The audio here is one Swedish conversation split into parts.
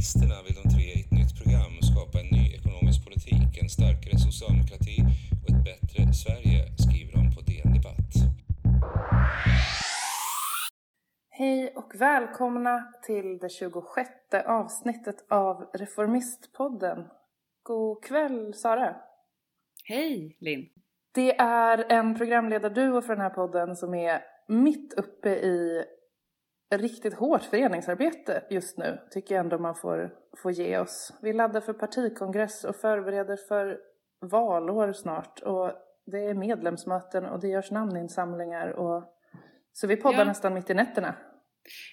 Reformisterna vill de tre i ett nytt program skapa en ny ekonomisk politik, en starkare socialdemokrati och ett bättre Sverige, skriver de på DN Debatt. Hej och välkomna till det 26 avsnittet av Reformistpodden. God kväll Sara! Hej Linn! Det är en programledarduo för den här podden som är mitt uppe i riktigt hårt föreningsarbete just nu, tycker jag ändå man får, får ge oss. Vi laddar för partikongress och förbereder för valår snart och det är medlemsmöten och det görs namninsamlingar och så vi poddar Ja. nästan mitt i nätterna.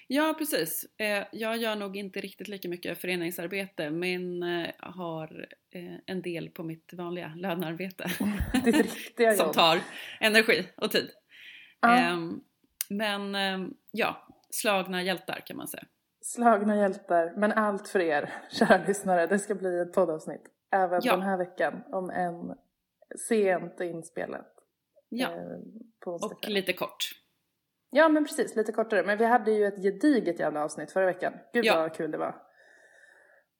Ja, precis. Eh, Jag gör nog inte riktigt lika mycket föreningsarbete men eh, har eh, en del på mitt vanliga lönearbete Ditt riktiga som jobb. tar energi och tid. Ehm, Men ehm, ja, slagna hjältar kan man säga. slagna hjältar, men allt för er, kära lyssnare. Det ska bli ett poddavsnitt även Ja. den här veckan om en sent inspelat. Ja, eh, och lite kort. Ja men precis, lite kortare. Men vi hade ju ett gediget jävla avsnitt förra veckan. Gud Ja. vad kul det var.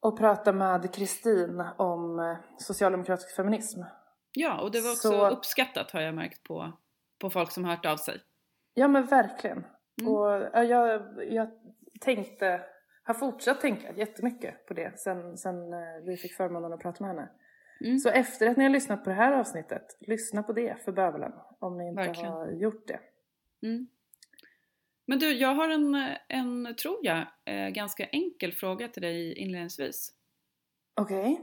Och prata med Kristin om eh, socialdemokratisk feminism. Ja, och det var också Så- uppskattat har jag märkt på, på folk som har hört av sig. Ja men verkligen. Mm. Och ja, jag, jag tänkte, har fortsatt tänka jättemycket på det sen, sen eh, vi fick förmånen att prata med henne. Mm. Så efter att ni har lyssnat på det här avsnittet, lyssna på det för bövelen. Om ni inte Verkligen. har gjort det. Mm. Men du, jag har en, en, tror jag, eh, ganska enkel fråga till dig inledningsvis. Okej.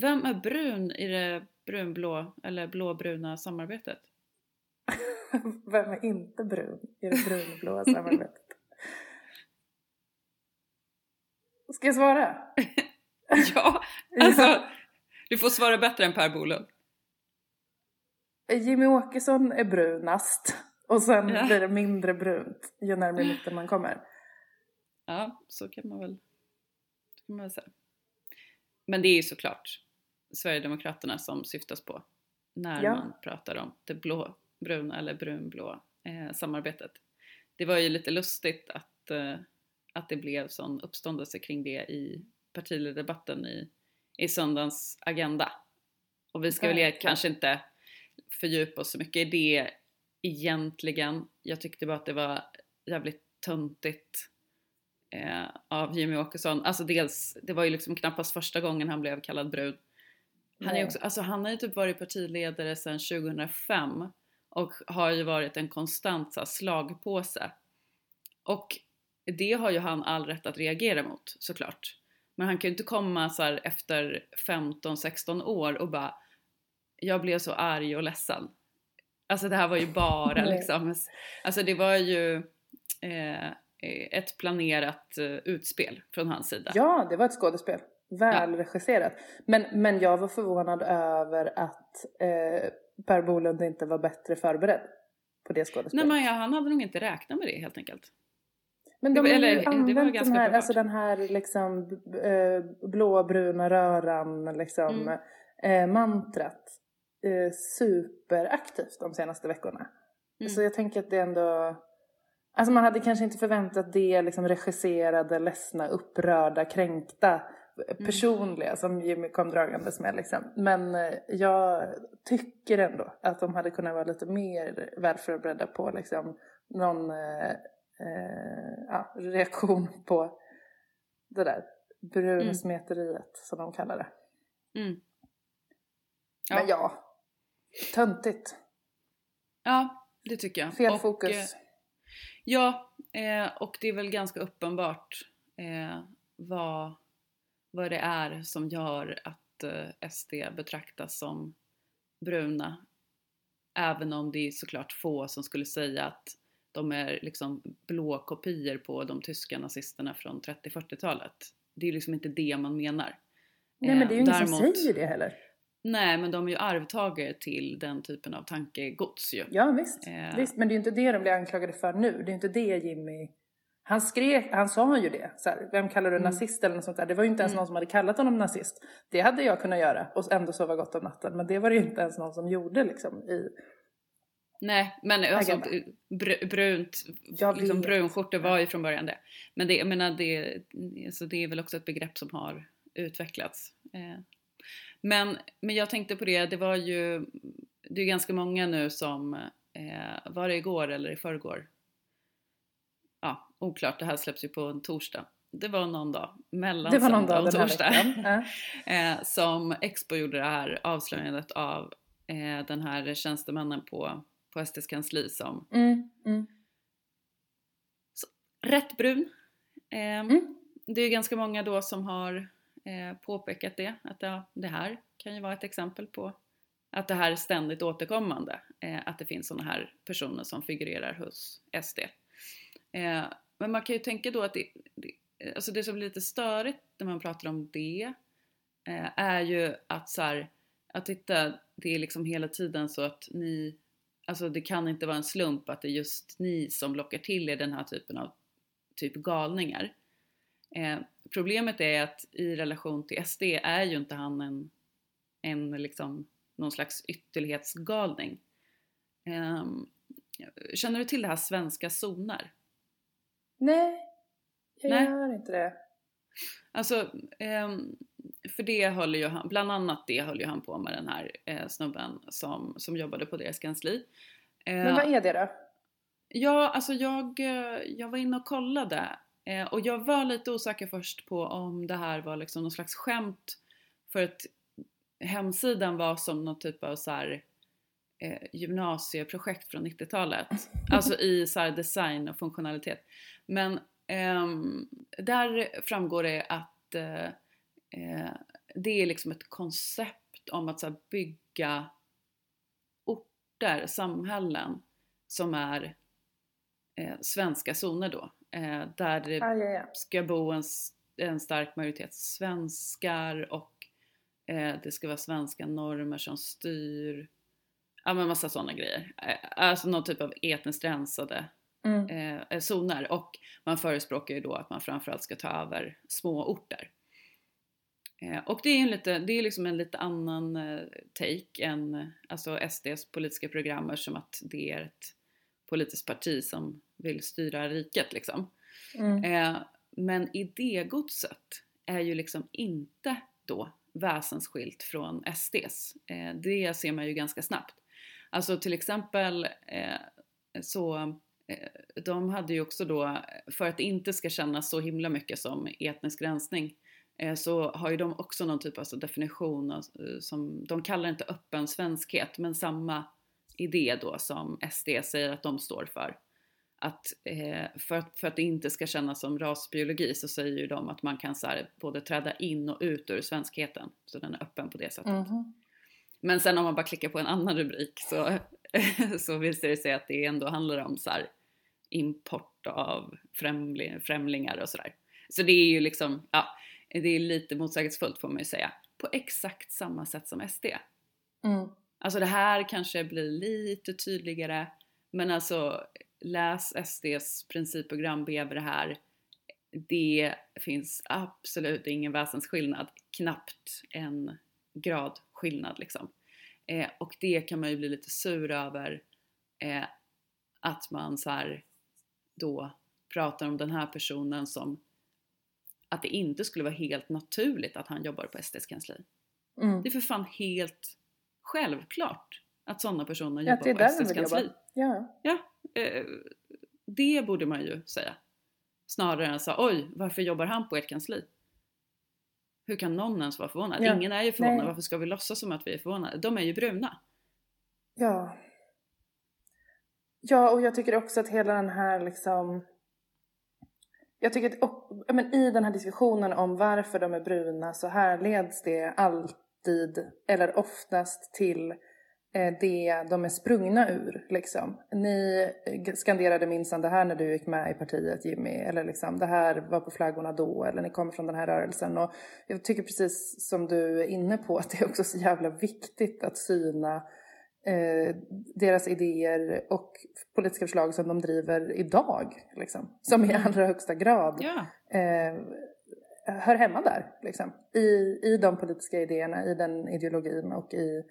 Vem är brun i det brunblå eller blåbruna samarbetet? Vem är inte brun i det brunblåa samarbetet? Ska jag svara? ja, alltså du får svara bättre än Per Bolund. Jimmy Åkesson är brunast och sen Ja. blir det mindre brunt ju närmare mitten man kommer. Ja, så kan man väl, så kan man väl säga. Men det är ju såklart Sverigedemokraterna som syftas på när Ja. man pratar om det blåbruna eller brunblå eh, samarbetet. Det var ju lite lustigt att, eh, att det blev sån uppståndelse kring det i partiledardebatten i, i söndagens agenda. Och vi ska väl Verkligen. kanske inte fördjupa oss så mycket i det egentligen. Jag tyckte bara att det var jävligt töntigt eh, av Jimmy Åkesson. Alltså dels, det var ju liksom knappast första gången han blev kallad brud. Han, är också, alltså han har ju typ varit partiledare sedan 2005 och har ju varit en konstant så här, slagpåse. Och det har ju han all rätt att reagera mot såklart. Men han kan ju inte komma så här efter 15-16 år och bara jag blev så arg och ledsen. Alltså det här var ju bara liksom, alltså det var ju eh, ett planerat eh, utspel från hans sida. Ja, det var ett skådespel. Väl regisserat. Men, men jag var förvånad över att eh, Per Bolund inte var bättre förberedd på det Nej skådespelet. men ja, han hade nog inte räknat med det helt enkelt. Men de har ju använt den här, alltså den här liksom eh, blåbruna röran liksom Mm. eh, mantrat eh, superaktivt de senaste veckorna. Mm. Så jag tänker att det ändå Alltså man hade kanske inte förväntat det liksom regisserade, ledsna, upprörda, kränkta, Mm. personliga som Jimmy kom dragandes med liksom. Men eh, jag tycker ändå att de hade kunnat vara lite mer välförberedda på liksom någon eh, eh, ja, reaktion på det där brunsmeteriet som de kallar det. Mm. Men ja, töntigt. Ja, det tycker jag. Fel Och, fokus. eh, Ja, eh, och det är väl ganska uppenbart eh, vad, vad det är som gör att eh, SD betraktas som bruna. Även om det är såklart få som skulle säga att de är liksom blå kopior på de tyska nazisterna från 30-40-talet. Det är liksom inte det man menar. Nej men det är ju ingen som däremot- säger det heller. Nej, men de är ju arvtagare till den typen av tankegods ju. Ja visst, Eh. visst, men det är ju inte det de blir anklagade för nu. Det är ju inte det Jimmy... Han skrek, han sa ju det. Så här, vem kallar du Mm. nazist eller något sånt där. Det var ju inte ens Mm. någon som hade kallat honom nazist. Det hade jag kunnat göra och ändå sova gott om natten. Men det var det ju inte ens någon som gjorde liksom i Nej, men alltså br- brunt, liksom brunskjortor var ju från början det. Men det, jag menar, det, alltså det är väl också ett begrepp som har utvecklats. Eh, Men, men jag tänkte på det, det var ju, det är ganska många nu som, eh, var det igår eller i förrgår? Oklart, det här släpps ju på en torsdag. Det var någon dag mellan Det var någon dag och torsdag. eh, som Expo gjorde det här avslöjandet av eh, den här tjänstemannen på, på SDs kansli som Mm, mm, rätt brun. Eh, Mm. Det är ganska många då som har eh, påpekat det, att ja, det här kan ju vara ett exempel på att det här är ständigt återkommande, att det finns sådana här personer som figurerar hos SD. Men man kan ju tänka då att det, det, alltså det som blir lite störigt när man pratar om det eh, är ju att så här, att titta, det är liksom hela tiden så att ni, alltså det kan inte vara en slump att det är just ni som lockar till er den här typen av typ galningar. Eh, problemet är att i relation till SD är ju inte han en, en liksom någon slags ytterlighetsgalning. Eh, känner du till det här svenska zoner? Nej, jag Nej. gör inte det. Alltså, ehm, för det höll ju han, bland annat det höll ju han på med den här eh, snubben som, som jobbade på deras kansli. Eh, Men vad är det då? Ja, alltså jag, eh, jag var inne och kollade och jag var lite osäker först på om det här var liksom någon slags skämt för att hemsidan var som någon typ av så här, eh, gymnasieprojekt från 90-talet. Alltså i så design och funktionalitet. Men ehm, där framgår det att eh, eh, det är liksom ett koncept om att så bygga orter, samhällen som är eh, svenska zoner då. Eh, där det Ah, ja, ja. ska bo en, en stark majoritet svenskar och eh, det ska vara svenska normer som styr. Ja men massa sådana grejer. Eh, alltså någon typ av etniskt rensade Mm. eh, zoner och man förespråkar ju då att man framförallt ska ta över små orter. Eh, och det är, en lite, det är liksom en lite annan eh, take än alltså SDs politiska program som att det är ett politiskt parti som vill styra riket liksom. Mm. Eh, men idégodset är ju liksom inte då väsensskilt från SDs. Eh, det ser man ju ganska snabbt. Alltså till exempel eh, så eh, de hade ju också då, för att det inte ska kännas så himla mycket som etnisk rensning, eh, så har ju de också någon typ av alltså definition av, eh, som, de kallar det inte öppen svenskhet, men samma idé då som SD säger att de står för. Att, eh, för, att, för att det inte ska kännas som rasbiologi så säger ju de att man kan så här, både träda in och ut ur svenskheten. Så den är öppen på det sättet. Mhm. Men sen om man bara klickar på en annan rubrik så, så visar det sig att det ändå handlar om så här, import av främling, främlingar och sådär. Så det är ju liksom, ja, det är lite motsägelsefullt får man ju säga. På exakt samma sätt som SD. Mm. Alltså det här kanske blir lite tydligare men alltså läs SDs principprogram bredvid det här. Det finns absolut ingen väsensskillnad, knappt en gradskillnad liksom. Eh, och det kan man ju bli lite sur över eh, att man så här då pratar om den här personen som att det inte skulle vara helt naturligt att han jobbar på SDs kansli. Mm. Det är för fan helt självklart att sådana personer Ja, jobbar på SDs kansli. Ja. Ja, eh, det borde man ju säga. Snarare än så oj, varför jobbar han på ert kansli? Hur kan någon ens vara förvånad? Ja, Ingen är ju förvånad, nej. varför ska vi låtsas som att vi är förvånade? De är ju bruna. Ja. Ja, och jag tycker också att hela den här liksom... Jag tycker att och, men i den här diskussionen om varför de är bruna så härleds det alltid, eller oftast, till det de är sprungna ur. Liksom. Ni skanderade minsann det här när du gick med i partiet Jimmy, eller liksom det här var på flaggorna då, eller ni kommer från den här rörelsen. Och jag tycker precis som du är inne på att det är också så jävla viktigt att syna eh, deras idéer och politiska förslag som de driver idag. Liksom, som i allra högsta grad Ja, eh, hör hemma där. Liksom, i, I de politiska idéerna, i den ideologin och i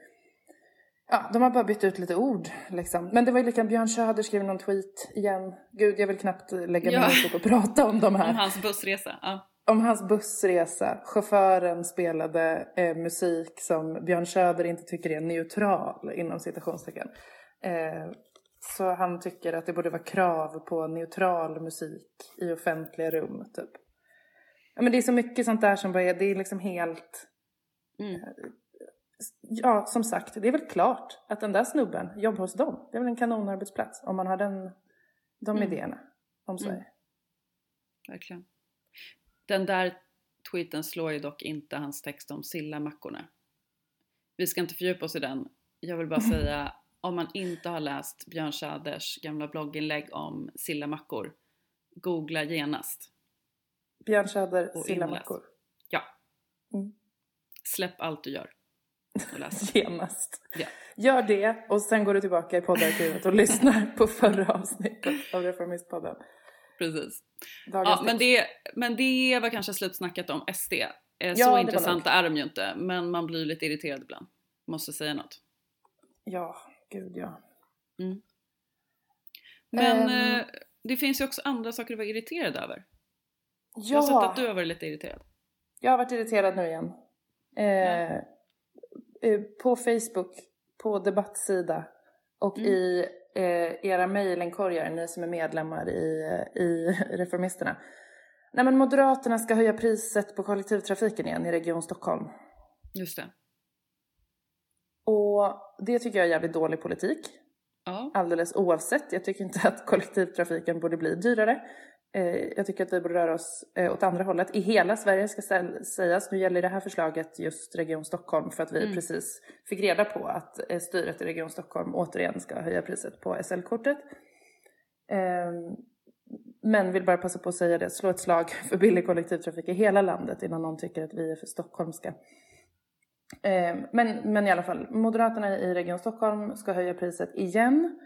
Ja, de har bara bytt ut lite ord liksom. Men det var ju lika Björn Söder skrev någon tweet igen. Gud, jag vill knappt lägga mig ja. och prata om de här. Om hans bussresa. Ja. Om hans bussresa. Chauffören spelade eh, musik som Björn Söder inte tycker är neutral inom citationstecken. Eh, så han tycker att det borde vara krav på neutral musik i offentliga rum typ. Ja, men det är så mycket sånt där som bara är, det är liksom helt... Mm. Ja, som sagt, det är väl klart att den där snubben jobbar hos dem. Det är väl en kanonarbetsplats om man har den, de Mm. idéerna om Sverige. Verkligen. Den där tweeten slår ju dock inte hans text om sillamackorna. Vi ska inte fördjupa oss i den. Jag vill bara säga, om man inte har läst Björn Söders gamla blogginlägg om sillamackor, googla genast. Björn Och sillamackor. Ja. Mm. Släpp allt du gör och läs. Genast. Ja. Gör det och sen går du tillbaka i poddarkivet och lyssnar på förra avsnittet av Reformistpodden. Precis. Dagens Ja, men det, men det var kanske slutsnackat om SD. Eh, Ja, Så var intressanta är de ju inte, men man blir lite irriterad ibland. Måste säga något. Ja, gud ja. Men Ehm. eh, det finns ju också andra saker att vara irriterad över. Ja, Jag har sett att du har varit lite irriterad. jag har varit irriterad nu igen. Eh, eh, på Facebook, på debattsida och Mm. i eh, era mejlinkorgar, ni som är medlemmar i, i Reformisterna. Nej men Moderaterna ska höja priset på kollektivtrafiken igen i Region Stockholm. Just det. Och det tycker jag är jävligt dålig politik. Ja. Alldeles oavsett. Jag tycker inte att kollektivtrafiken borde bli dyrare. Eh, jag tycker att vi borde röra oss eh, åt andra hållet. I hela Sverige ska sä- sägas. Nu gäller det här förslaget just Region Stockholm för att vi Mm. precis fick reda på att eh, styret i Region Stockholm återigen ska höja priset på SL-kortet. Ehm, men vill bara passa på att säga det, slå ett slag för billig kollektivtrafik i hela landet innan någon tycker att vi är för stockholmska. Eh, Men, men i alla fall, Moderaterna i Region Stockholm ska höja priset igen.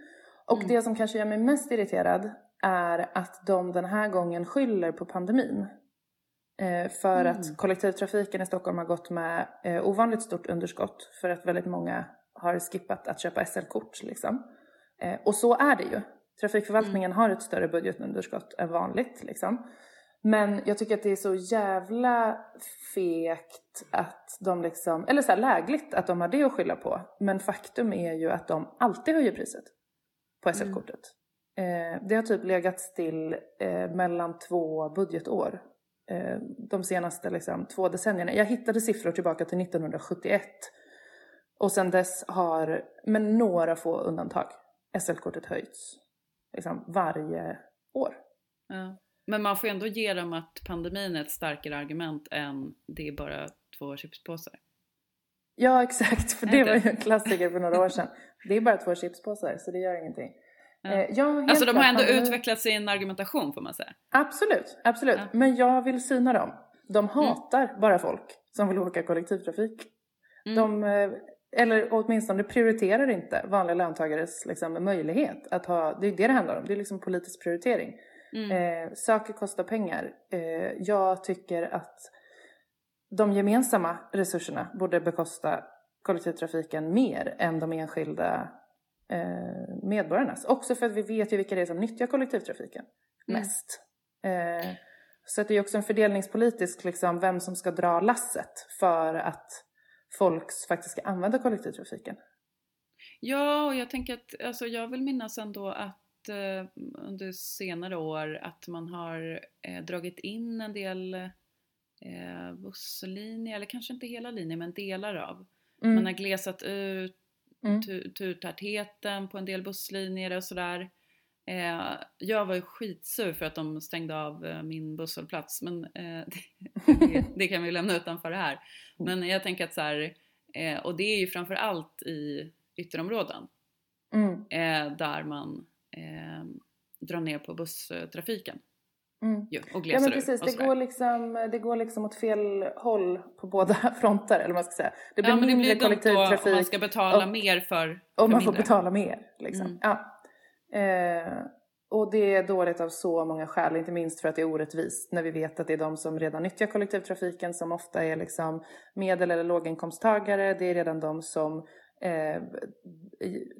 Och Mm. det som kanske gör mig mest irriterad är att de den här gången skyller på pandemin. Eh, För Mm. att kollektivtrafiken i Stockholm har gått med eh, ovanligt stort underskott för att väldigt många har skippat att köpa SL-kort. Liksom. Eh, Och så är det ju. Trafikförvaltningen har ett större budgetunderskott än vanligt. Liksom. Men jag tycker att det är så jävla fegt att de liksom, eller så här lägligt att de har det att skylla på. Men faktum är ju att de alltid höjer priset på SL-kortet. Eh, det har typ legat still eh, mellan två budgetår eh, de senaste liksom, två decennierna. Jag hittade siffror tillbaka till 1971 och sen dess har, med några få undantag, SL-kortet höjts liksom, varje år. Ja. Men man får ändå ge dem att pandemin är ett starkare argument än det är bara två chipspåsar. Ja, exakt. För det? var ju en klassiker för några år sedan. Det är bara två chipspåsar, så det gör ingenting. Ja. Eh, Alltså de har ändå pandemi- utvecklat sin argumentation får man säga. Absolut, absolut. Ja. Men jag vill syna dem. De hatar bara folk som vill åka kollektivtrafik. Mm. De, eh, eller åtminstone prioriterar inte vanliga löntagares liksom, möjlighet att ha, det är det det handlar om, det är liksom politisk prioritering. Mm. Eh, saker kostar pengar. Eh, jag tycker att de gemensamma resurserna borde bekosta kollektivtrafiken mer än de enskilda eh, medborgarnas. Också för att vi vet ju vilka det är som nyttjar kollektivtrafiken Mm. mest. Eh, så att det är också en fördelningspolitisk, liksom, vem som ska dra lasset för att folk faktiskt ska använda kollektivtrafiken. Ja, och jag tänker att alltså, jag vill minnas ändå att eh, under senare år att man har eh, dragit in en del eh, busslinjer, eller kanske inte hela linjen men delar av. Mm. Man har glesat ut Mm. tu- turtätheten på en del busslinjer och sådär. Eh, jag var ju skitsur för att de stängde av eh, min busshållplats men eh, det, det kan vi lämna utanför det här. Men jag tänker att så här, eh, och det är ju framför allt i ytterområden Mm. eh, där man eh, drar ner på busstrafiken Mm. och Ja men precis, och det går, liksom, det går liksom åt fel håll på båda fronter eller vad man ska säga. Det blir ja, men det mindre blir dumt då om kollektivtrafik man ska betala och- mer för, och för man får mindre. betala mer. Liksom. Mm. Ja. Eh, och det är dåligt av så många skäl, inte minst för att det är orättvist när vi vet att det är de som redan nyttjar kollektivtrafiken som ofta är liksom medel eller låginkomsttagare. Det är redan de som eh,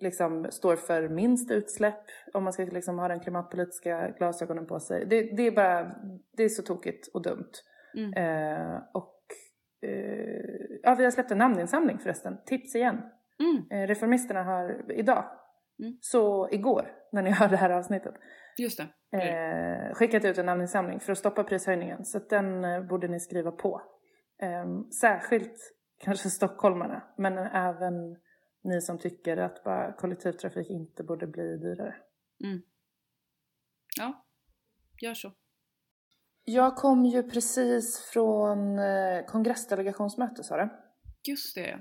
liksom står för minst utsläpp om man ska liksom ha den klimatpolitiska glasögonen på sig. Det, det är bara, det är så tokigt och dumt. Mm. Eh, och eh, ja, vi har släppt en namninsamling förresten. Tips igen. Mm. Eh, Reformisterna har idag, Mm. så igår när ni hör det här avsnittet, Just det. eh, skickat ut en namninsamling för att stoppa prishöjningen. Så den eh, borde ni skriva på. Eh, särskilt kanske stockholmarna, men även ni som tycker att bara kollektivtrafik inte borde bli dyrare. Mm. Ja, gör så. Jag kom ju precis från eh, kongressdelegationsmöte Sara. Just det.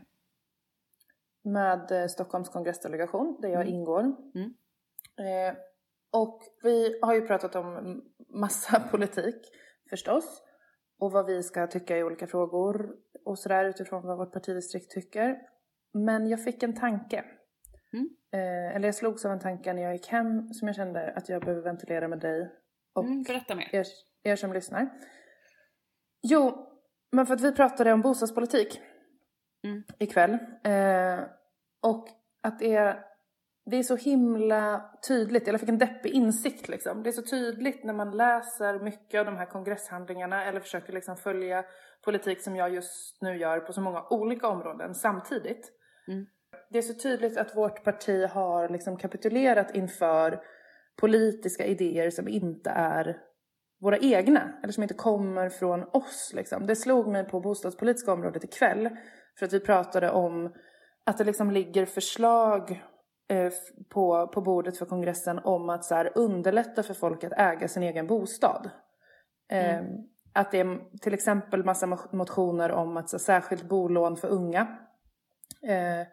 med eh, Stockholms kongressdelegation där jag Mm. ingår. Mm. Eh, och vi har ju pratat om massa politik förstås och vad vi ska tycka i olika frågor och sådär utifrån vad vårt partidistrikt tycker. Men jag fick en tanke. Mm. Eh, eller jag slogs av en tanke när jag gick hem som jag kände att jag behöver ventilera med dig och Mm, berätta mer. er, er som lyssnar. Jo, men för att vi pratade om bostadspolitik Mm. ikväll. Eh, och att det är, det är så himla tydligt, jag fick en deppig insikt liksom. Det är så tydligt när man läser mycket av de här kongresshandlingarna eller försöker liksom följa politik som jag just nu gör på så många olika områden samtidigt. Mm. Det är så tydligt att vårt parti har liksom kapitulerat inför politiska idéer som inte är våra egna eller som inte kommer från oss. Liksom. Det slog mig på bostadspolitiska området ikväll för att vi pratade om att det liksom ligger förslag eh, på, på bordet för kongressen om att så här, underlätta för folk att äga sin egen bostad. Eh, Att det är till exempel massa mo- motioner om att så, särskilt bolån för unga. Eh,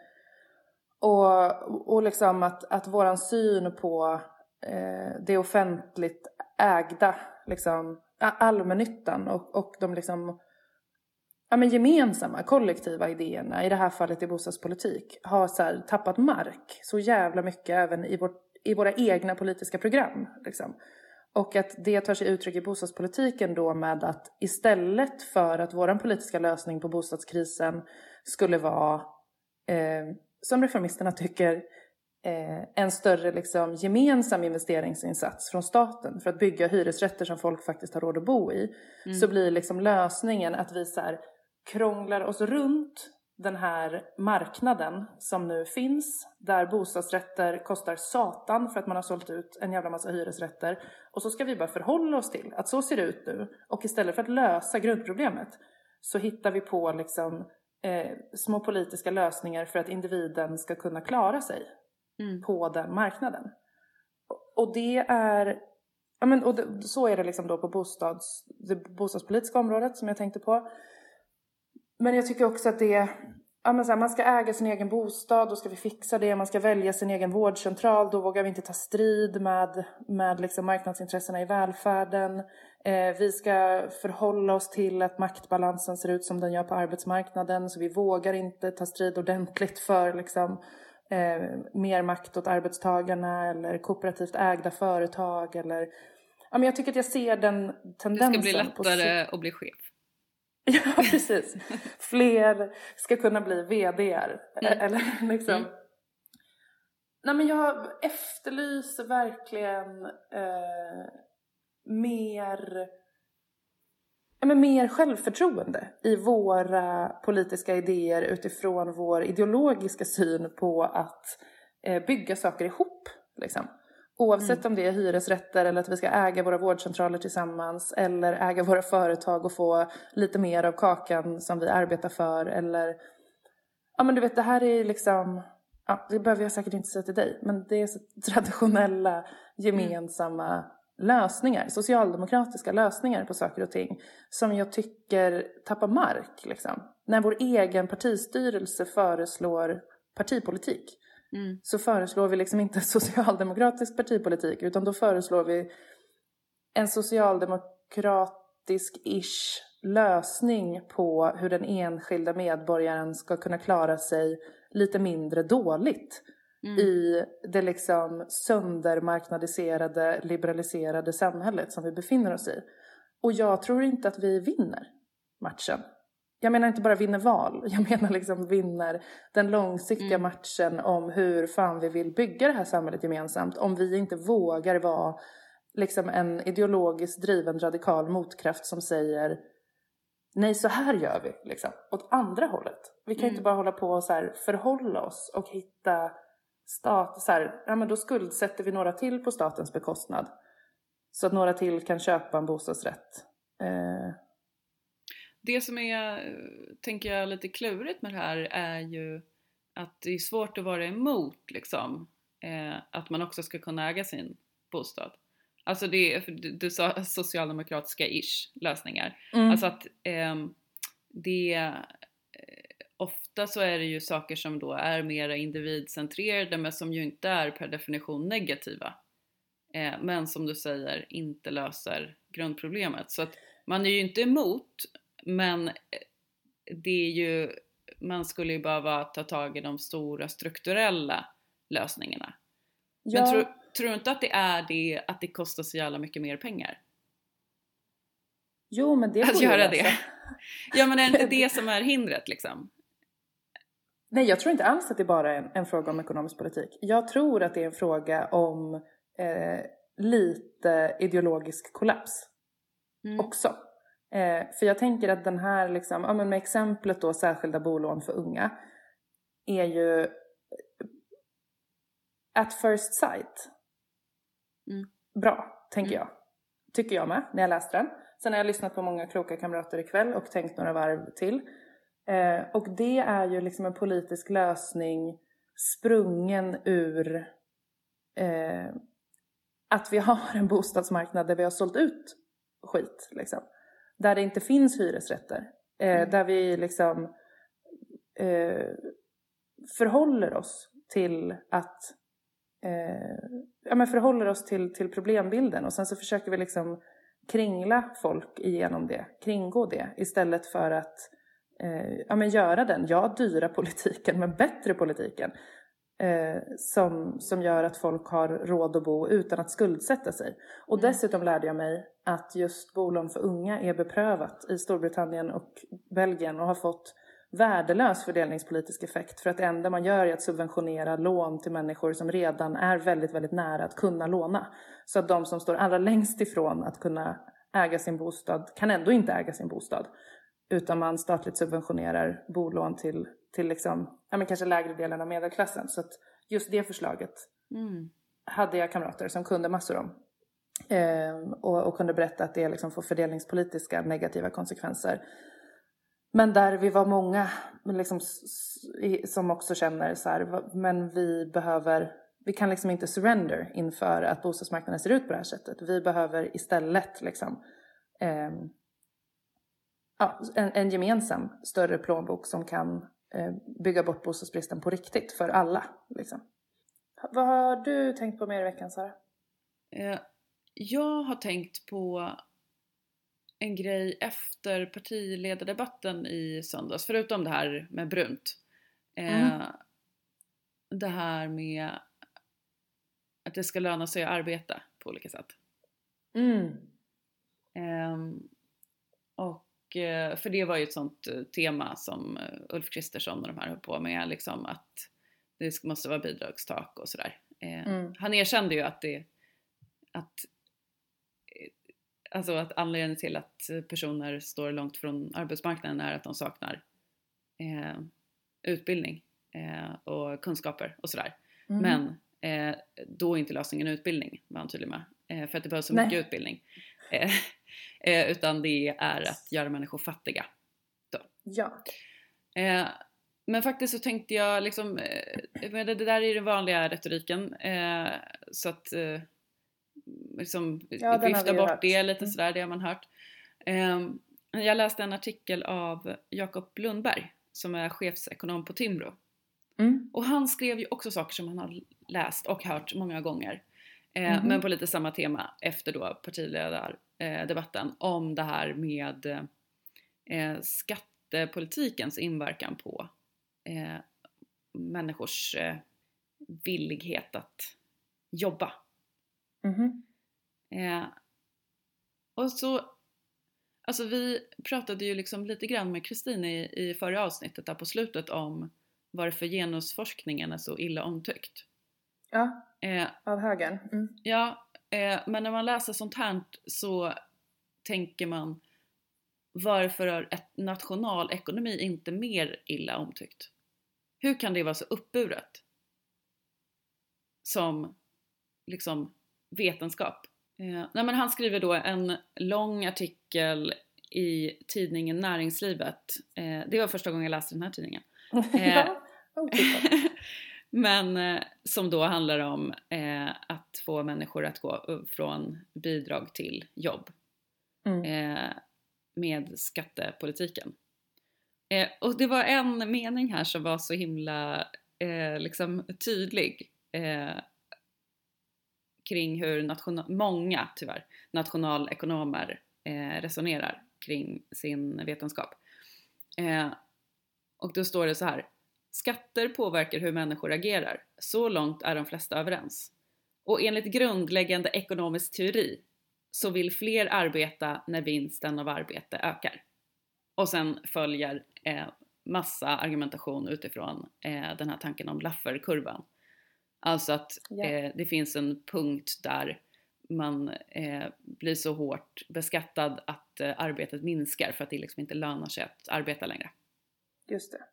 och, och liksom att, att vår syn på eh, det offentligt ägda, liksom allmännyttan och, och de liksom ja, men gemensamma, kollektiva idéerna, i det här fallet i bostadspolitik, har så här, tappat mark så jävla mycket även i, vårt, i våra egna politiska program. Liksom. Och att det tar sig uttryck i bostadspolitiken då med att istället för att vår politiska lösning på bostadskrisen skulle vara, eh, som reformisterna tycker, eh, en större liksom, gemensam investeringsinsats från staten för att bygga hyresrätter som folk faktiskt har råd att bo i. Så blir liksom lösningen att vi så här, krånglar oss runt den här marknaden som nu finns där bostadsrätter kostar satan för att man har sålt ut en jävla massa hyresrätter och så ska vi bara förhålla oss till att så ser det ut nu och istället för att lösa grundproblemet så hittar vi på liksom eh, små politiska lösningar för att individen ska kunna klara sig Mm. på den marknaden. Och- det är, ja men och det, så är det liksom då på bostads, det bostadspolitiska området som jag tänkte på. Men jag tycker också att det, ja men så här, man ska äga sin egen bostad, då ska vi fixa det. Man ska välja sin egen vårdcentral, då vågar vi inte ta strid med, med liksom marknadsintressena i välfärden. Eh, vi ska förhålla oss till att maktbalansen ser ut som den gör på arbetsmarknaden, så vi vågar inte ta strid ordentligt för liksom, eh, mer makt åt arbetstagarna eller kooperativt ägda företag eller Ja, men jag tycker att jag ser den Det tendensen. ska bli på lättare att bli chef. Ja, precis. Fler ska kunna bli VDR. Mm. Eller liksom. Mm. Nej men jag efterlyser verkligen eh, mer, ja, men mer självförtroende i våra politiska idéer utifrån vår ideologiska syn på att eh, bygga saker ihop. Liksom. Oavsett om det är hyresrätter eller att vi ska äga våra vårdcentraler tillsammans eller äga våra företag och få lite mer av kakan som vi arbetar för eller ja men du vet det här är liksom ja det behöver jag säkert inte säga till dig men det är så traditionella gemensamma lösningar, socialdemokratiska lösningar på saker och ting som jag tycker tappar mark liksom. När vår egen partistyrelse föreslår partipolitik Mm. så föreslår vi liksom inte socialdemokratisk partipolitik utan då föreslår vi en socialdemokratisk-ish lösning på hur den enskilda medborgaren ska kunna klara sig lite mindre dåligt Mm. i det liksom söndermarknadiserade, liberaliserade samhället som vi befinner oss i. Och jag tror inte att vi vinner matchen jag menar inte bara vinner val, jag menar liksom vinner den långsiktiga Mm. matchen om hur fan vi vill bygga det här samhället gemensamt. Om vi inte vågar vara liksom en ideologiskt driven radikal motkraft som säger nej så här gör vi liksom, åt andra hållet. Vi kan Mm. inte bara hålla på och så här förhålla oss och hitta stat, så här, ja men då skuldsätter vi några till på statens bekostnad. Så att några till kan köpa en bostadsrätt. Eh, Det som är, eh, tänker jag, lite klurigt med det här är ju att det är svårt att vara emot liksom, eh, att man också ska kunna äga sin bostad. Alltså det är, du, sa socialdemokratiska-ish lösningar. mm. Alltså att ehm, det, eh, ofta så är det ju saker som då är mera individcentrerade men som ju inte är per definition negativa. Eh, men som du säger inte löser grundproblemet. Så att man är ju inte emot men eh, det är ju, man skulle ju behöva ta tag i de stora strukturella lösningarna. ja. Men tror, tror du inte att det är det att det kostar så jävla mycket mer pengar? Jo, men det Att går ju göra det. Ja men är det inte det som är hindret liksom? Nej, jag tror inte alls att det bara är en, en fråga om ekonomisk politik. Jag tror att det är en fråga om eh, lite ideologisk kollaps Mm. också. Eh, för jag tänker att den här, liksom, ja, men med exemplet då särskilda bolån för unga, är ju eh, at first sight Mm. bra, tänker Mm. jag. Tycker jag med, när jag läste den. Sen har jag lyssnat på många kloka kamrater ikväll och tänkt några varv till. Eh, och det är ju liksom en politisk lösning sprungen ur eh, att vi har en bostadsmarknad där vi har sålt ut skit. Liksom. Där det inte finns hyresrätter. Eh, Mm. Där vi liksom eh, förhåller oss till att eh, ja, men förhåller oss till, till problembilden och sen så försöker vi liksom kringla folk igenom det, kringgå det istället för att eh, ja, men göra den, ja dyra politiken men bättre politiken eh, som, som gör att folk har råd att bo utan att skuldsätta sig. Och Mm. dessutom lärde jag mig att just bolån för unga är beprövat i Storbritannien och Belgien och har fått värdelös fördelningspolitisk effekt för att det enda man gör är att subventionera lån till människor som redan är väldigt, väldigt nära att kunna låna. Så att de som står allra längst ifrån att kunna äga sin bostad kan ändå inte äga sin bostad. Utan man statligt subventionerar bolån till, till liksom, ja men kanske lägre delen av medelklassen. Så att just det förslaget Mm. hade jag kamrater som kunde massor om. Ehm, och, och kunde berätta att det liksom får fördelningspolitiska negativa konsekvenser. Men där vi var många liksom, som också känner så här, men vi behöver, vi kan liksom inte surrender inför att bostadsmarknaden ser ut på det här sättet. Vi behöver istället liksom, ehm, ja, en, en gemensam större plånbok som kan eh, bygga bort bostadsbristen på riktigt för alla. Liksom. Vad har du tänkt på mer i veckan Sara? Eh, Jag har tänkt på en grej efter partiledardebatten i söndags, förutom det här med brunt. Eh, Mm. Det här med att det ska löna sig att arbeta på olika sätt. Mm. Ehm, eh, för det var ju ett sånt eh, tema som eh, Ulf Kristersson och de här höll på med, liksom att det måste vara bidragstak och sådär. Eh, Mm. Han erkände ju att det, att eh, Alltså att anledningen till att eh, personer står långt från arbetsmarknaden är att de saknar eh, utbildning eh, och kunskaper och sådär. Mm. Men eh, då är inte lösningen utbildning, var han tydlig med. Eh, för att det behövs så Nej. mycket utbildning. Eh, utan det är att göra människor fattiga. Ja. Eh, men faktiskt så tänkte jag liksom, eh, det, där är den vanliga retoriken. Eh, så att eh, liksom Ja, vifta bort hört. det lite Mm. sådär, det har man hört. Eh, jag läste en artikel av Jakob Lundberg som är chefsekonom på Timbro. Mm. Och han skrev ju också saker som han har läst och hört många gånger. Eh, Mhm. Men på lite samma tema efter då partiledardebatten om det här med eh, skattepolitikens inverkan på eh, människors villighet att jobba. Mhm. Eh, och så, Alltså vi pratade ju liksom lite grann med Kristin i, i förra avsnittet där på slutet om varför genusforskningen är så illa omtyckt. Ja, Eh, av högern. Mm. ja, eh, men när man läser sånt här så tänker man varför är ett nationalekonomi inte mer illa omtyckt? Hur kan det vara så uppburet? Som liksom vetenskap. Eh, nej men han skriver då en lång artikel i tidningen Näringslivet. Eh, det var första gången jag läste den här tidningen. ja, otippat. Men eh, som då handlar om eh, att få människor att gå från bidrag till jobb Mm. eh, med skattepolitiken. Eh, och det var en mening här som var så himla eh, liksom tydlig kring hur nationa- många, tyvärr, nationalekonomer resonerar kring sin vetenskap. Och då står det så här. Skatter påverkar hur människor agerar. Så långt är de flesta överens. Och enligt grundläggande ekonomisk teori så vill fler arbeta när vinsten av arbete ökar. Och sen följer eh, massa argumentation utifrån eh, den här tanken om Lafferkurvan. Alltså att eh, det finns en punkt där man eh, blir så hårt beskattad att eh, arbetet minskar för att det liksom inte lönar sig att arbeta längre. Just det.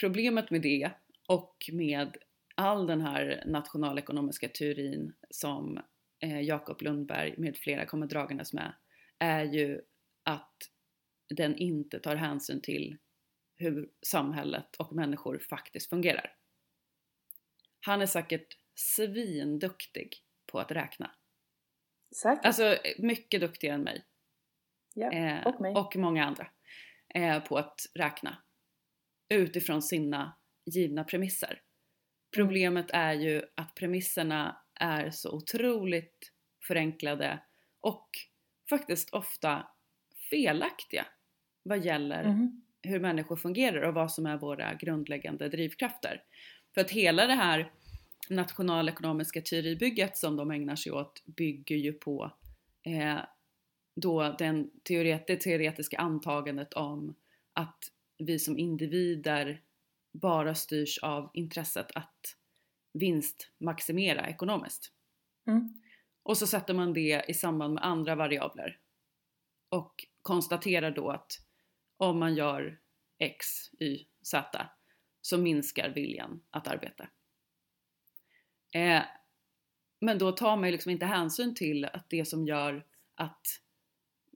Problemet med det och med all den här nationalekonomiska teorin som eh, Jakob Lundberg med flera kommer dragandes med är ju att den inte tar hänsyn till hur samhället och människor faktiskt fungerar. Han är säkert svinduktig på att räkna. Säkert. Alltså mycket duktigare än mig. ja. Eh, och mig. och många andra. Eh, på att räkna. Utifrån sina givna premisser. Problemet är ju att premisserna är så otroligt förenklade och faktiskt ofta felaktiga vad gäller Mhm. hur människor fungerar och vad som är våra grundläggande drivkrafter. För att hela det här nationalekonomiska teoribygget som de ägnar sig åt bygger ju på eh, då den teoretiska antagandet om att vi som individer bara styrs av intresset att vinstmaximera ekonomiskt. Mm. Och så sätter man det i samband med andra variabler och konstaterar då att om man gör X, Y, Z så minskar viljan att arbeta. Eh, men då tar man ju liksom inte hänsyn till att det som gör att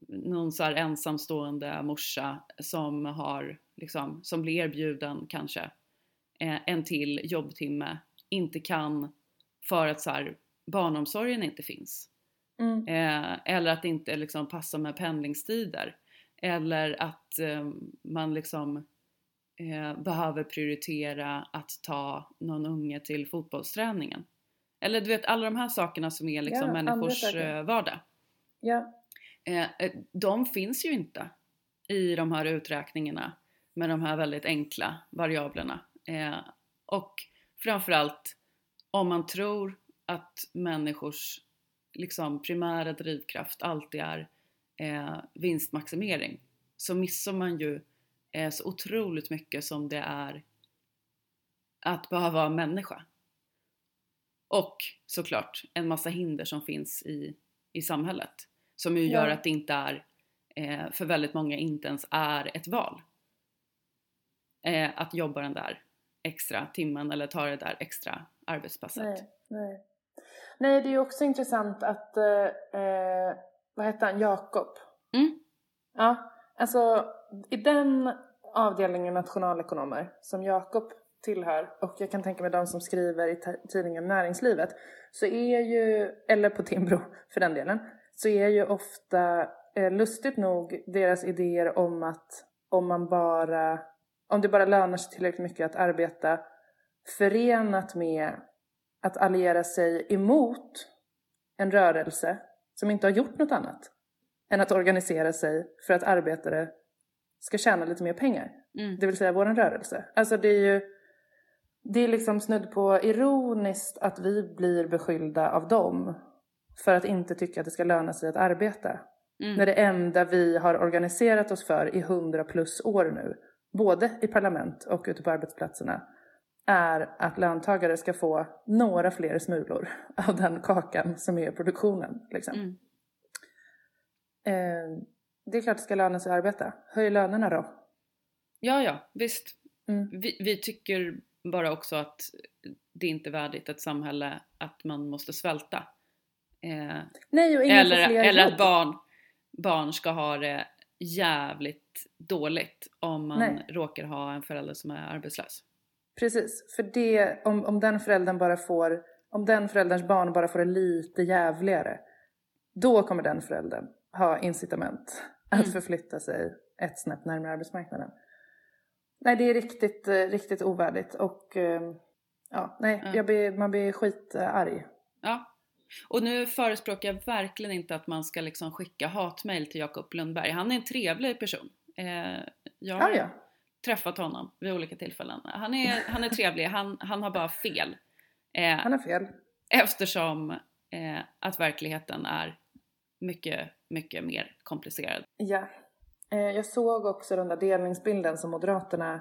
någon så ensamstående morsa som har liksom, som blir erbjuden kanske eh, en till jobbtimme inte kan för att så här, barnomsorgen inte finns. Mm. Eh, eller att det inte liksom passar med pendlingstider. Eller att eh, man liksom eh, behöver prioritera att ta någon unge till fotbollsträningen. Eller du vet alla de här sakerna som är liksom Ja, människors eh, vardag. Ja. Eh, de finns ju inte i de här uträkningarna med de här väldigt enkla variablerna. Eh, och framförallt om man tror att människors liksom, primära drivkraft alltid är eh, vinstmaximering så missar man ju eh, så otroligt mycket som det är att behöva vara människa. Och såklart en massa hinder som finns i, i samhället som ju Ja. gör att det inte är, eh, för väldigt många inte ens är ett val. Eh, att jobba den där extra timmen eller ta det där extra arbetspasset. Nej, nej. Nej, det är ju också intressant att, eh, eh, vad hette han, Jakob? Mm. Ja, alltså i den avdelningen nationalekonomer som Jakob tillhör och jag kan tänka mig de som skriver i tidningen Näringslivet så är ju, eller på Timbro för den delen, så är ju ofta eh, lustigt nog deras idéer om att om man bara, om det bara lönar sig tillräckligt mycket att arbeta förenat med att alliera sig emot en rörelse som inte har gjort något annat än att organisera sig för att arbetare ska tjäna lite mer pengar. Mm. Det vill säga våran rörelse. Alltså det är ju det är liksom snudd på ironiskt att vi blir beskyllda av dem för att inte tycka att det ska löna sig att arbeta. Mm. När det enda vi har organiserat oss för i hundra plus år nu, både i parlament och ute på arbetsplatserna, är att löntagare ska få några fler smulor av den kakan som är produktionen. Liksom. Mm. Eh, det är klart det ska löna sig att arbeta. Höj lönerna då. Ja, ja, visst. Mm. Vi, vi tycker bara också att det inte är värdigt ett samhälle att man måste svälta. Eh, Nej, och ingen eller får fler eller jobb. att barn, barn ska ha det jävligt dåligt om man Nej. råkar ha en förälder som är arbetslös. Precis, för det, om, om den föräldern bara får, om den förälderns barn bara får det lite jävligare, då kommer den föräldern ha incitament att Mm. förflytta sig ett snäpp närmare arbetsmarknaden. Nej, det är riktigt, eh, riktigt ovärdigt och eh, ja, nej, jag blir, man blir skitarg. Ja. Och nu förespråkar jag verkligen inte att man ska liksom skicka hatmejl till Jakob Lundberg. Han är en trevlig person. Eh, jag har Ja, ja. träffat honom vid olika tillfällen. Han är, han är trevlig, han, han har bara fel. Eh, Han har fel. eftersom eh, att verkligheten är mycket, mycket mer komplicerad. Ja. Eh, jag såg också den där delningsbilden som Moderaterna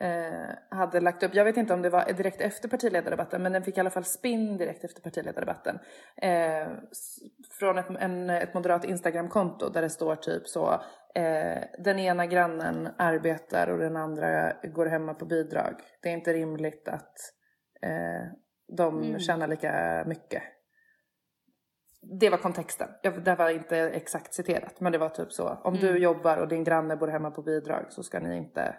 eh, hade lagt upp. Jag vet inte om det var direkt efter partiledardebatten men den fick i alla fall spinn direkt efter partiledardebatten. Eh, från ett, en, ett moderat Instagramkonto där det står typ så eh, den ena grannen arbetar och den andra går hemma på bidrag. Det är inte rimligt att eh, de Mm. tjänar lika mycket. Det var kontexten. Jag, det var inte exakt citerat men det var typ så. Om du Mm. jobbar och din granne bor hemma på bidrag så ska ni inte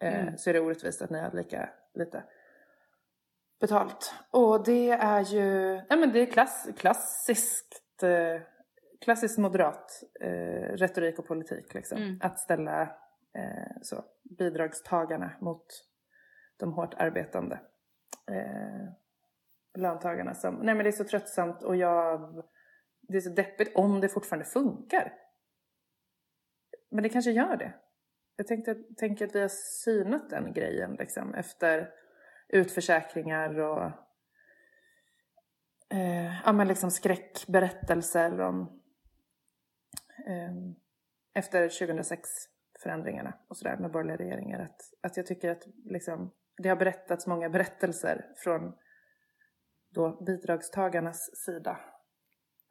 Mm. så är det orättvist att ni har lika lite betalt. Och det är ju, nej men det är klass, klassiskt, eh, klassiskt moderat eh, retorik och politik liksom. Mm. Att ställa eh, så, bidragstagarna mot de hårt arbetande eh, löntagarna. Som, nej men det är så tröttsamt och jag, det är så deppigt om det fortfarande funkar. Men det kanske gör det. Jag tänkte, tänker att vi har synat den grejen liksom efter utförsäkringar och eh, ja, men liksom skräckberättelser om eh, efter 2006 förändringarna och sådär med borgerliga regeringar. Att, att jag tycker att liksom, det har berättats många berättelser från då bidragstagarnas sida.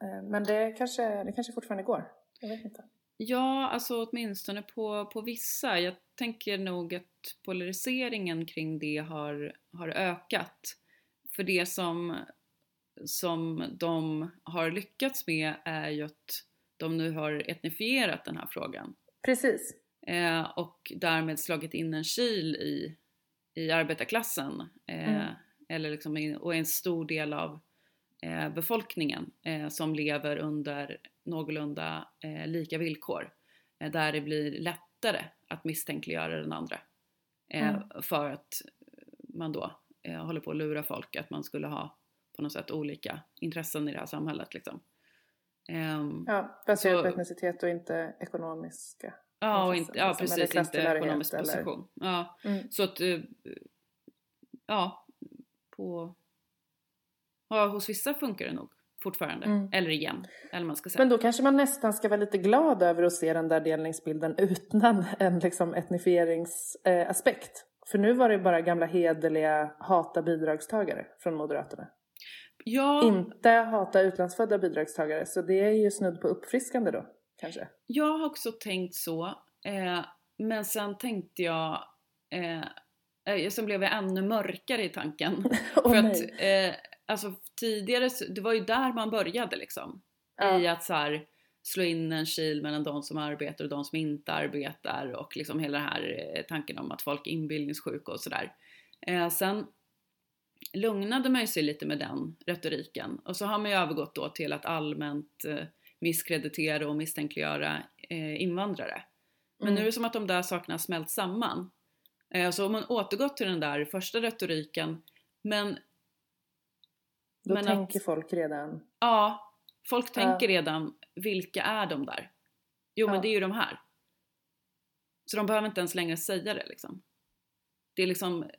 Eh, men det kanske, det kanske fortfarande går. Jag vet inte. Ja, alltså åtminstone på, på vissa. Jag tänker nog att polariseringen kring det har, har ökat. För det som, som de har lyckats med är ju att de nu har etnifierat den här frågan. Precis. Eh, och därmed slagit in en kil i, i arbetarklassen. Eh, Mm. eller liksom och en stor del av befolkningen eh, som lever under någorlunda eh, lika villkor. Eh, där det blir lättare att misstänkliggöra den andra. Eh, Mm. För att man då eh, håller på att lura folk att man skulle ha på något sätt olika intressen i det här samhället. Liksom. Ehm, Ja, baserat Så- på etnicitet och inte ekonomiska. Ja, och inte, ja liksom, precis, inte ekonomisk eller- position. Ja, Mm. så att, eh, ja, på, ja, hos vissa funkar det nog fortfarande. Mm. Eller igen, eller man ska säga. Men då kanske man nästan ska vara lite glad över att se den där delningsbilden utan en liksom etnifieringsaspekt. Eh. För nu var det bara gamla hederliga hata bidragstagare från Moderaterna. ja, Inte hata utlandsfödda bidragstagare. Så det är ju snudd på uppfriskande då, kanske. jag har också tänkt så. Eh, men sen tänkte jag, eh, eh, sen blev jag ännu mörkare i tanken. Åh För att, eh, alltså tidigare, det var ju där man började liksom. Ja. I att så här, slå in en kil mellan de som arbetar och de som inte arbetar och liksom hela den här eh, tanken om att folk är inbillningssjuka och sådär. Eh, sen lugnade man ju sig lite med den retoriken och så har man ju övergått då till att allmänt eh, misskreditera och misstänkliggöra eh, invandrare. Men Mm. nu är det som att de där sakerna har smält samman. Eh, så om man återgått till den där första retoriken men Då men att- tänker folk redan. Ja, folk Ja. tänker redan, vilka är de där? Jo men Ja. det är ju de här. Så de behöver inte ens längre säga det liksom. Det är liksom,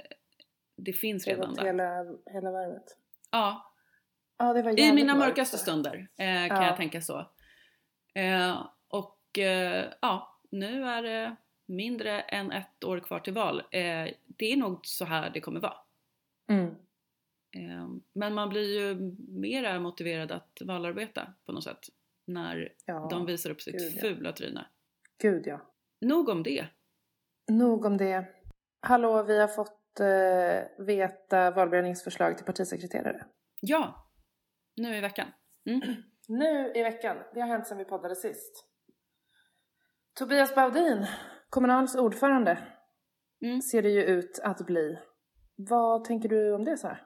det finns Det redan där. hela, hela varvet. Ja, Ja, det var i mina mörkt. mörkaste stunder eh, kan Ja. jag tänka så. Eh, och eh, ja, nu är det mindre än ett år kvar till val. Eh, det är nog så här det kommer vara. Mm. Eh, men man blir ju mera motiverad att valarbeta på något sätt när Ja, de visar upp sitt gud, ja. fula tryne. Gud ja. Nog om det. Nog om det. Hallå, vi har fått eh, veta valberedningsförslag till partisekreterare. Ja, nu i veckan. Mm. Nu i veckan. Det har hänt sedan vi poddade sist. Tobias Baudin, Kommunals ordförande, Mm. ser det ju ut att bli. Vad tänker du om det Sara?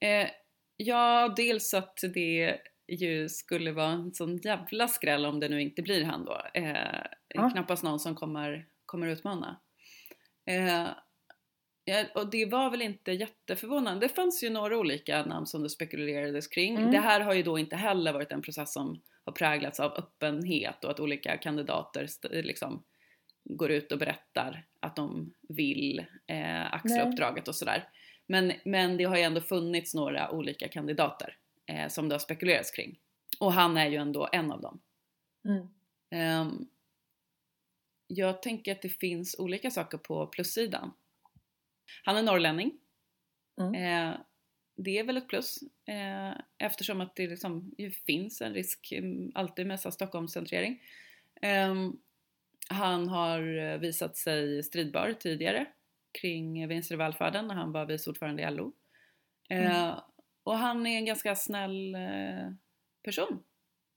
Eh, ja, dels att det ju skulle vara en sån jävla skräll om det nu inte blir han då. Eh, Ja. Knappast någon som kommer, kommer utmana. Eh, ja, och det var väl inte jätteförvånande. Det fanns ju några olika namn som det spekulerades kring. Mm. Det här har ju då inte heller varit en process som har präglats av öppenhet och att olika kandidater liksom går ut och berättar att de vill eh, axla Nej. uppdraget och sådär. Men, men det har ju ändå funnits några olika kandidater eh, som det har spekulerats kring. Och han är ju ändå en av dem. Mm. Ehm, jag tänker att det finns olika saker på plussidan. Han är norrlänning. Mm. Eh, det är väl ett plus eh, eftersom att det liksom finns en risk mm, alltid med Stockholmscentrering. Ehm, han har eh, visat sig stridbar tidigare kring vinster i välfärden när han var vice ordförande i LO. Eh, Mm. Och han är en ganska snäll eh, person,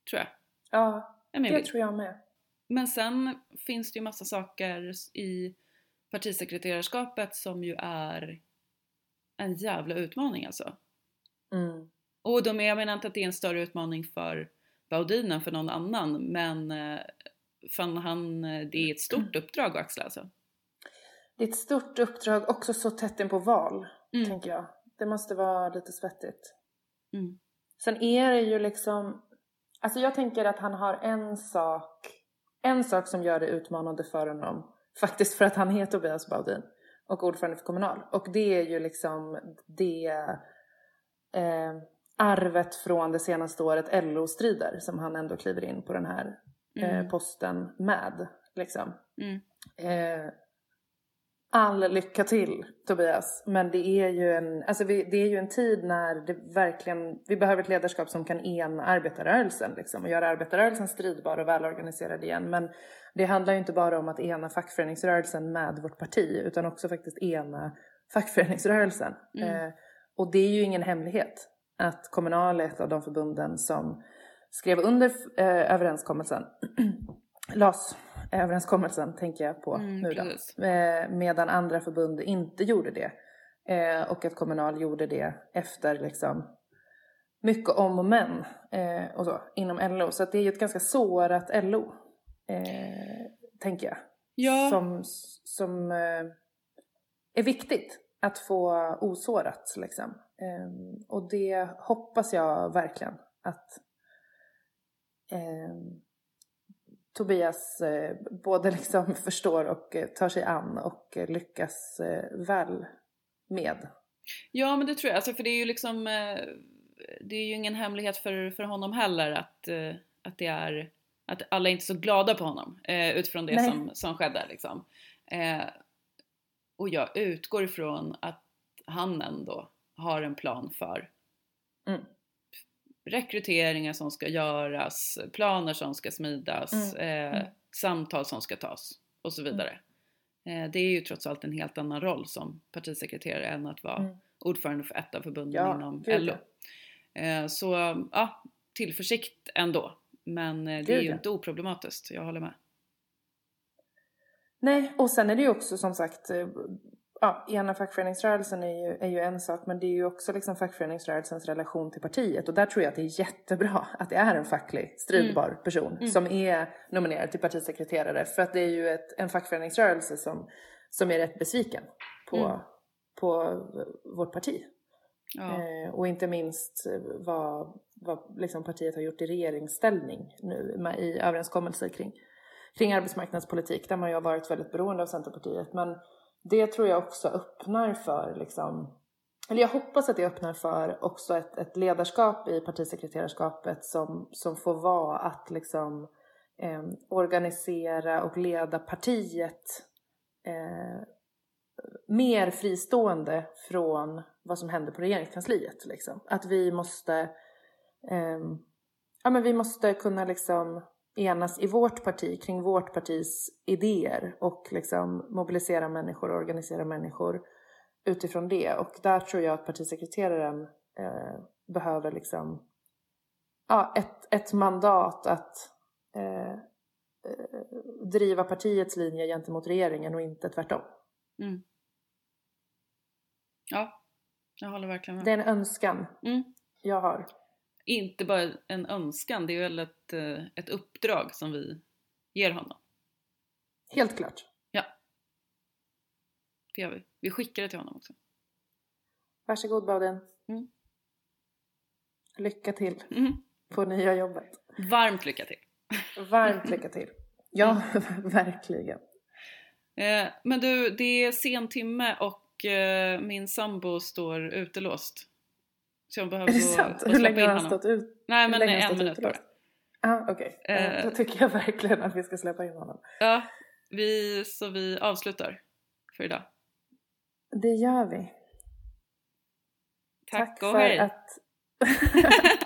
tror jag. Ja, min det tror jag med. Men sen finns det ju massa saker i partisekreterarskapet som ju är en jävla utmaning alltså. Mm. Och de, jag menar inte att det är en större utmaning för Baudin än för någon annan men eh, fan han, eh, det är ett stort uppdrag att axla alltså. Det är ett stort uppdrag, också så tätt in på val, Mm. tänker jag. Det måste vara lite svettigt. Mm. Sen är det ju liksom, alltså jag tänker att han har en sak, en sak som gör det utmanande för honom, faktiskt för att han är Tobias Baudin och ordförande för Kommunal. Och det är ju liksom det eh, arvet från det senaste året LO-strider som han ändå kliver in på den här eh, Mm. posten med. Liksom. Mm. Eh, all lycka till Tobias. Men det är ju en, alltså vi, det är ju en tid när det verkligen, vi behöver ett ledarskap som kan ena arbetarrörelsen liksom, och göra arbetarrörelsen stridbar och välorganiserad igen. Men det handlar ju inte bara om att ena fackföreningsrörelsen med vårt parti utan också faktiskt ena fackföreningsrörelsen. Mm. Eh, och det är ju ingen hemlighet att Kommunal är ett av de förbunden som skrev under eh, överenskommelsen, LAS överenskommelsen tänker jag på Mm, nu då. Eh, medan andra förbund inte gjorde det. Eh, och att Kommunal gjorde det efter liksom mycket om och men eh, och så inom LO. Så det är ju ett ganska sårat LO, eh, tänker jag. Ja, Som, som eh, är viktigt att få osårat liksom. Eh, och det hoppas jag verkligen att Tobias eh, både liksom förstår och eh, tar sig an och eh, lyckas väl med. ja men det tror jag. Alltså, för det är ju liksom det är ju ingen hemlighet för, för honom heller att, att det är att alla är inte så glada på honom utifrån det Nej. som, som skedde liksom. Och jag utgår ifrån att han ändå har en plan för Mm. Rekryteringar som ska göras, planer som ska smidas, Mm. eh, Mm. samtal som ska tas och så vidare. Eh, det är ju trots allt en helt annan roll som partisekreterare än att vara Mm. ordförande för ett av förbunden Ja, inom gud, LO. Eh, så ja, tillförsikt ändå. Men eh, det är ju inte oproblematiskt, jag håller med. Nej, och sen är det ju också som sagt, eh, ja, ena fackföreningsrörelsen är ju, är ju en sak, men det är ju också liksom fackföreningsrörelsens relation till partiet. Och där tror jag att det är jättebra att det är en facklig stridbar person Mm. som är nominerad till partisekreterare. För att det är ju ett, en fackföreningsrörelse som, som är rätt besviken på, Mm. på vårt parti. Ja. Eh, och inte minst vad, vad liksom partiet har gjort i regeringsställning nu med, i överenskommelser kring, kring arbetsmarknadspolitik där man ju har varit väldigt beroende av Centerpartiet. Men det tror jag också öppnar för, liksom, eller jag hoppas att det öppnar för också ett, ett ledarskap i partisekreterarskapet som, som får vara att liksom eh, organisera och leda partiet eh, mer fristående från vad som händer på regeringskansliet. Liksom. Att vi måste, eh, ja, men vi måste kunna liksom enas i vårt parti kring vårt partis idéer och liksom mobilisera människor och organisera människor utifrån det. Och där tror jag att partisekreteraren eh, behöver liksom, ja, ett, ett mandat att eh, eh driva partiets linje gentemot regeringen och inte tvärtom. Mm. Ja, jag håller verkligen med. Det är en önskan mm. jag har. Inte bara en önskan, det är väl ett, eh, ett uppdrag som vi ger honom. Helt klart. Ja. Det gör vi. Vi skickar det till honom också. Varsågod Bauden. Mm. Lycka till mm. på nya jobbet. Varmt lycka till. Varmt lycka till. Ja, verkligen. Eh, men du, det är sen timme och eh, min sambo står utelåst. Så jag behöver är det sant? Hur länge har han stått ut? Nej men en minut bara. Ja ah, okej. Okay. Eh, då tycker jag verkligen att vi ska släppa in honom. Ja, vi, så vi avslutar för idag. Det gör vi. Tack, Tack och hej. Att...